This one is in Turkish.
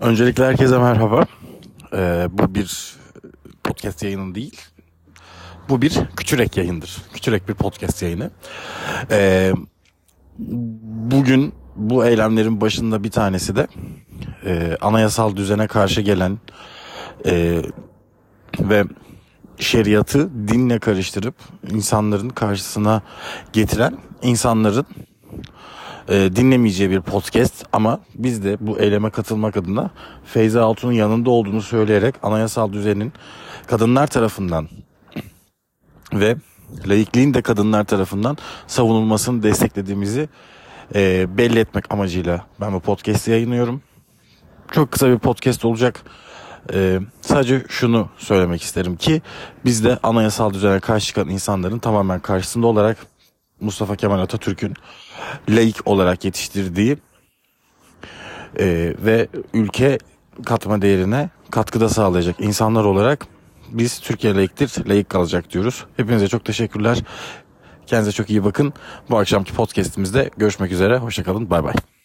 Öncelikle herkese merhaba. Ee, bu bir podcast yayını değil. Bu bir küçürek yayındır. Küçürek bir podcast yayını. Ee, bugün bu eylemlerin başında bir tanesi de e, anayasal düzene karşı gelen e, ve şeriatı dinle karıştırıp insanların karşısına getiren insanların e, dinlemeyeceği bir podcast ama biz de bu eyleme katılmak adına Feyza Altun'un yanında olduğunu söyleyerek anayasal düzenin kadınlar tarafından ve laikliğin de kadınlar tarafından savunulmasını desteklediğimizi e, belli etmek amacıyla ben bu podcast'i yayınlıyorum. Çok kısa bir podcast olacak. Ee, sadece şunu söylemek isterim ki biz de anayasal düzene karşı çıkan insanların tamamen karşısında olarak Mustafa Kemal Atatürk'ün laik olarak yetiştirdiği e, ve ülke katma değerine katkıda sağlayacak insanlar olarak biz Türkiye laiktir, laik kalacak diyoruz. Hepinize çok teşekkürler. Kendinize çok iyi bakın. Bu akşamki podcastimizde görüşmek üzere. Hoşçakalın. Bay bay.